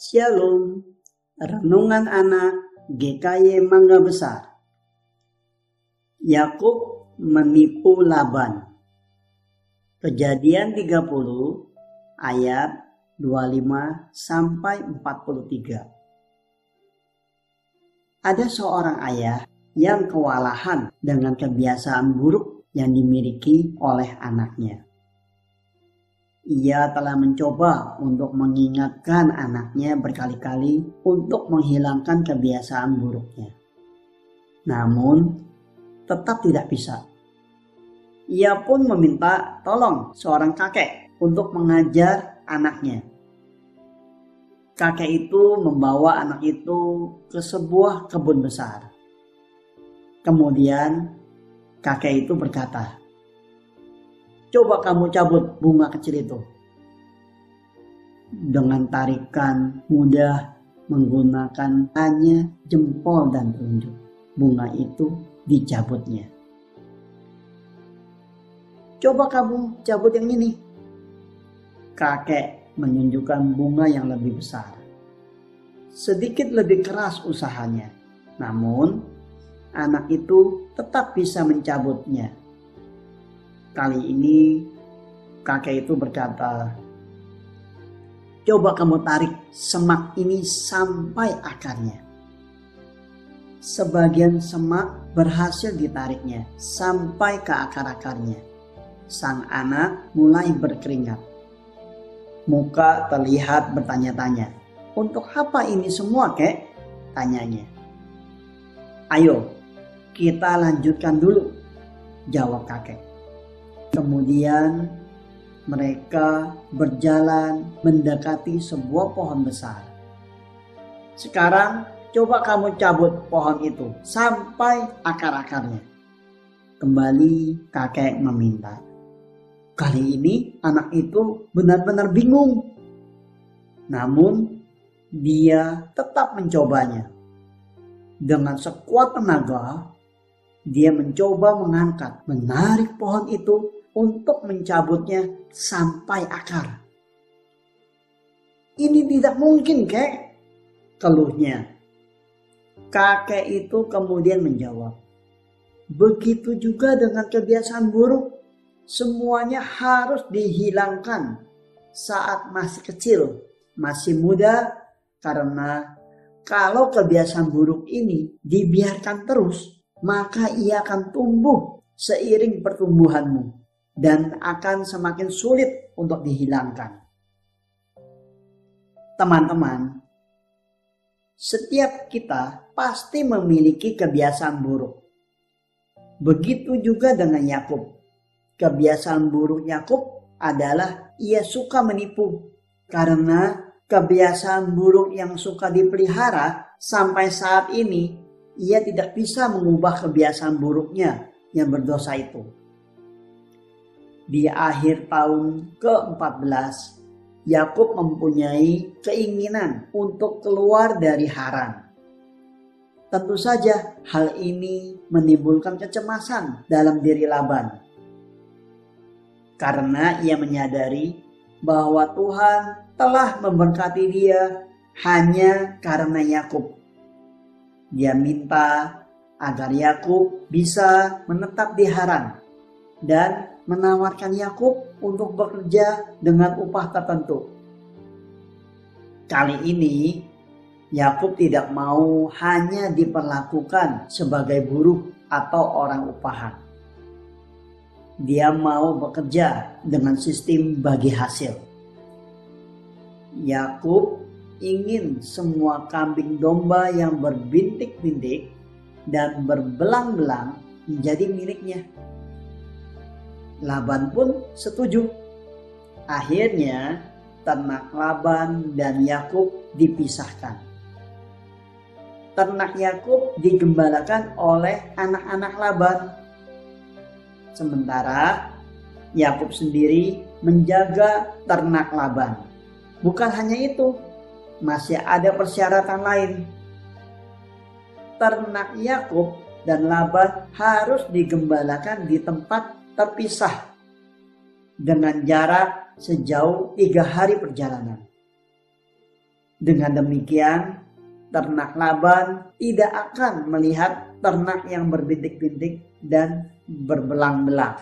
Shalom, Renungan Anak GKY Mangga Besar. Yakub menipu Laban. Kejadian 30 ayat 25 sampai 43. Ada seorang ayah yang kewalahan dengan kebiasaan buruk yang dimiliki oleh anaknya ia telah mencoba untuk mengingatkan anaknya berkali-kali untuk menghilangkan kebiasaan buruknya. Namun, tetap tidak bisa. Ia pun meminta tolong seorang kakek untuk mengajar anaknya. Kakek itu membawa anak itu ke sebuah kebun besar. Kemudian kakek itu berkata, Coba kamu cabut bunga kecil itu. Dengan tarikan mudah menggunakan hanya jempol dan telunjuk. Bunga itu dicabutnya. Coba kamu cabut yang ini. Kakek menunjukkan bunga yang lebih besar. Sedikit lebih keras usahanya. Namun, anak itu tetap bisa mencabutnya Kali ini kakek itu berkata, Coba kamu tarik semak ini sampai akarnya. Sebagian semak berhasil ditariknya sampai ke akar-akarnya. Sang anak mulai berkeringat. Muka terlihat bertanya-tanya. Untuk apa ini semua kek? Tanyanya. Ayo kita lanjutkan dulu. Jawab kakek. Kemudian mereka berjalan mendekati sebuah pohon besar. Sekarang coba kamu cabut pohon itu sampai akar-akarnya. Kembali kakek meminta. Kali ini anak itu benar-benar bingung. Namun dia tetap mencobanya. Dengan sekuat tenaga, dia mencoba mengangkat, menarik pohon itu untuk mencabutnya sampai akar. Ini tidak mungkin, kek, keluhnya. Kakek itu kemudian menjawab, begitu juga dengan kebiasaan buruk, semuanya harus dihilangkan saat masih kecil, masih muda, karena kalau kebiasaan buruk ini dibiarkan terus, maka ia akan tumbuh seiring pertumbuhanmu dan akan semakin sulit untuk dihilangkan. Teman-teman, setiap kita pasti memiliki kebiasaan buruk. Begitu juga dengan Yakub. Kebiasaan buruk Yakub adalah ia suka menipu karena kebiasaan buruk yang suka dipelihara sampai saat ini ia tidak bisa mengubah kebiasaan buruknya yang berdosa itu di akhir tahun ke-14, Yakub mempunyai keinginan untuk keluar dari Haran. Tentu saja hal ini menimbulkan kecemasan dalam diri Laban. Karena ia menyadari bahwa Tuhan telah memberkati dia hanya karena Yakub. Dia minta agar Yakub bisa menetap di Haran dan menawarkan Yakub untuk bekerja dengan upah tertentu. Kali ini Yakub tidak mau hanya diperlakukan sebagai buruh atau orang upahan. Dia mau bekerja dengan sistem bagi hasil. Yakub ingin semua kambing domba yang berbintik-bintik dan berbelang-belang menjadi miliknya. Laban pun setuju. Akhirnya ternak Laban dan Yakub dipisahkan. Ternak Yakub digembalakan oleh anak-anak Laban. Sementara Yakub sendiri menjaga ternak Laban. Bukan hanya itu, masih ada persyaratan lain. Ternak Yakub dan Laban harus digembalakan di tempat terpisah dengan jarak sejauh tiga hari perjalanan. Dengan demikian, ternak Laban tidak akan melihat ternak yang berbintik-bintik dan berbelang-belang.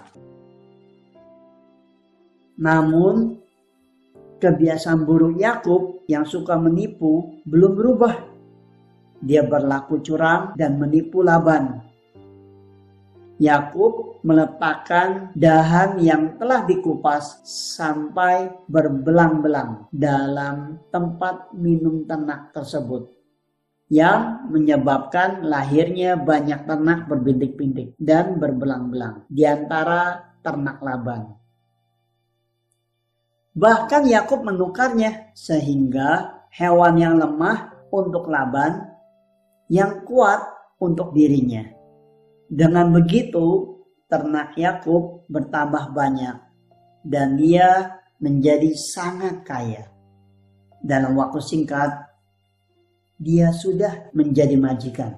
Namun, kebiasaan buruk Yakub yang suka menipu belum berubah. Dia berlaku curang dan menipu Laban. Yakub meletakkan dahan yang telah dikupas sampai berbelang-belang dalam tempat minum ternak tersebut yang menyebabkan lahirnya banyak ternak berbintik-bintik dan berbelang-belang di antara ternak Laban. Bahkan Yakub menukarnya sehingga hewan yang lemah untuk Laban, yang kuat untuk dirinya. Dengan begitu, ternak Yakub bertambah banyak dan dia menjadi sangat kaya. Dalam waktu singkat, dia sudah menjadi majikan.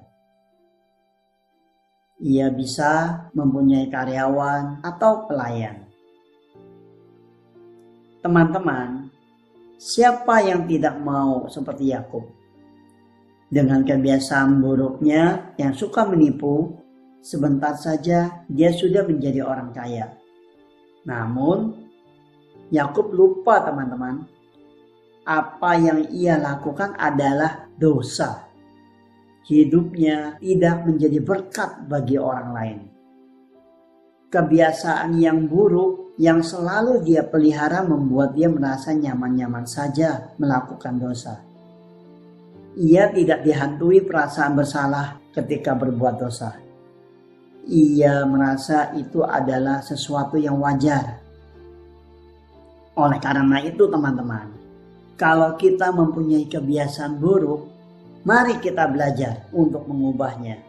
Ia bisa mempunyai karyawan atau pelayan Teman-teman, siapa yang tidak mau seperti Yakub? Dengan kebiasaan buruknya yang suka menipu, sebentar saja dia sudah menjadi orang kaya. Namun, Yakub lupa teman-teman, apa yang ia lakukan adalah dosa. Hidupnya tidak menjadi berkat bagi orang lain. Kebiasaan yang buruk yang selalu dia pelihara membuat dia merasa nyaman-nyaman saja melakukan dosa. Ia tidak dihantui perasaan bersalah ketika berbuat dosa. Ia merasa itu adalah sesuatu yang wajar. Oleh karena itu, teman-teman, kalau kita mempunyai kebiasaan buruk, mari kita belajar untuk mengubahnya.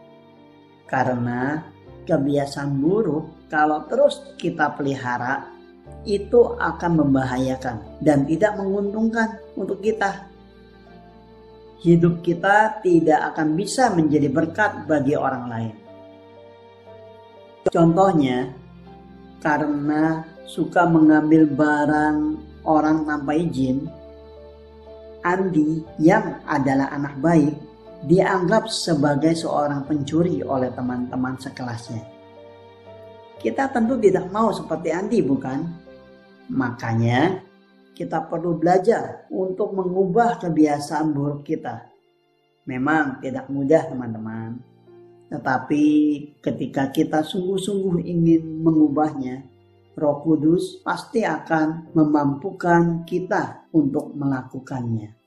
Karena kebiasaan buruk kalau terus kita pelihara itu akan membahayakan dan tidak menguntungkan untuk kita. Hidup kita tidak akan bisa menjadi berkat bagi orang lain. Contohnya, karena suka mengambil barang orang tanpa izin, Andi yang adalah anak baik dianggap sebagai seorang pencuri oleh teman-teman sekelasnya. Kita tentu tidak mau seperti Andi, bukan? Makanya, kita perlu belajar untuk mengubah kebiasaan buruk kita. Memang tidak mudah, teman-teman, tetapi ketika kita sungguh-sungguh ingin mengubahnya, Roh Kudus pasti akan memampukan kita untuk melakukannya.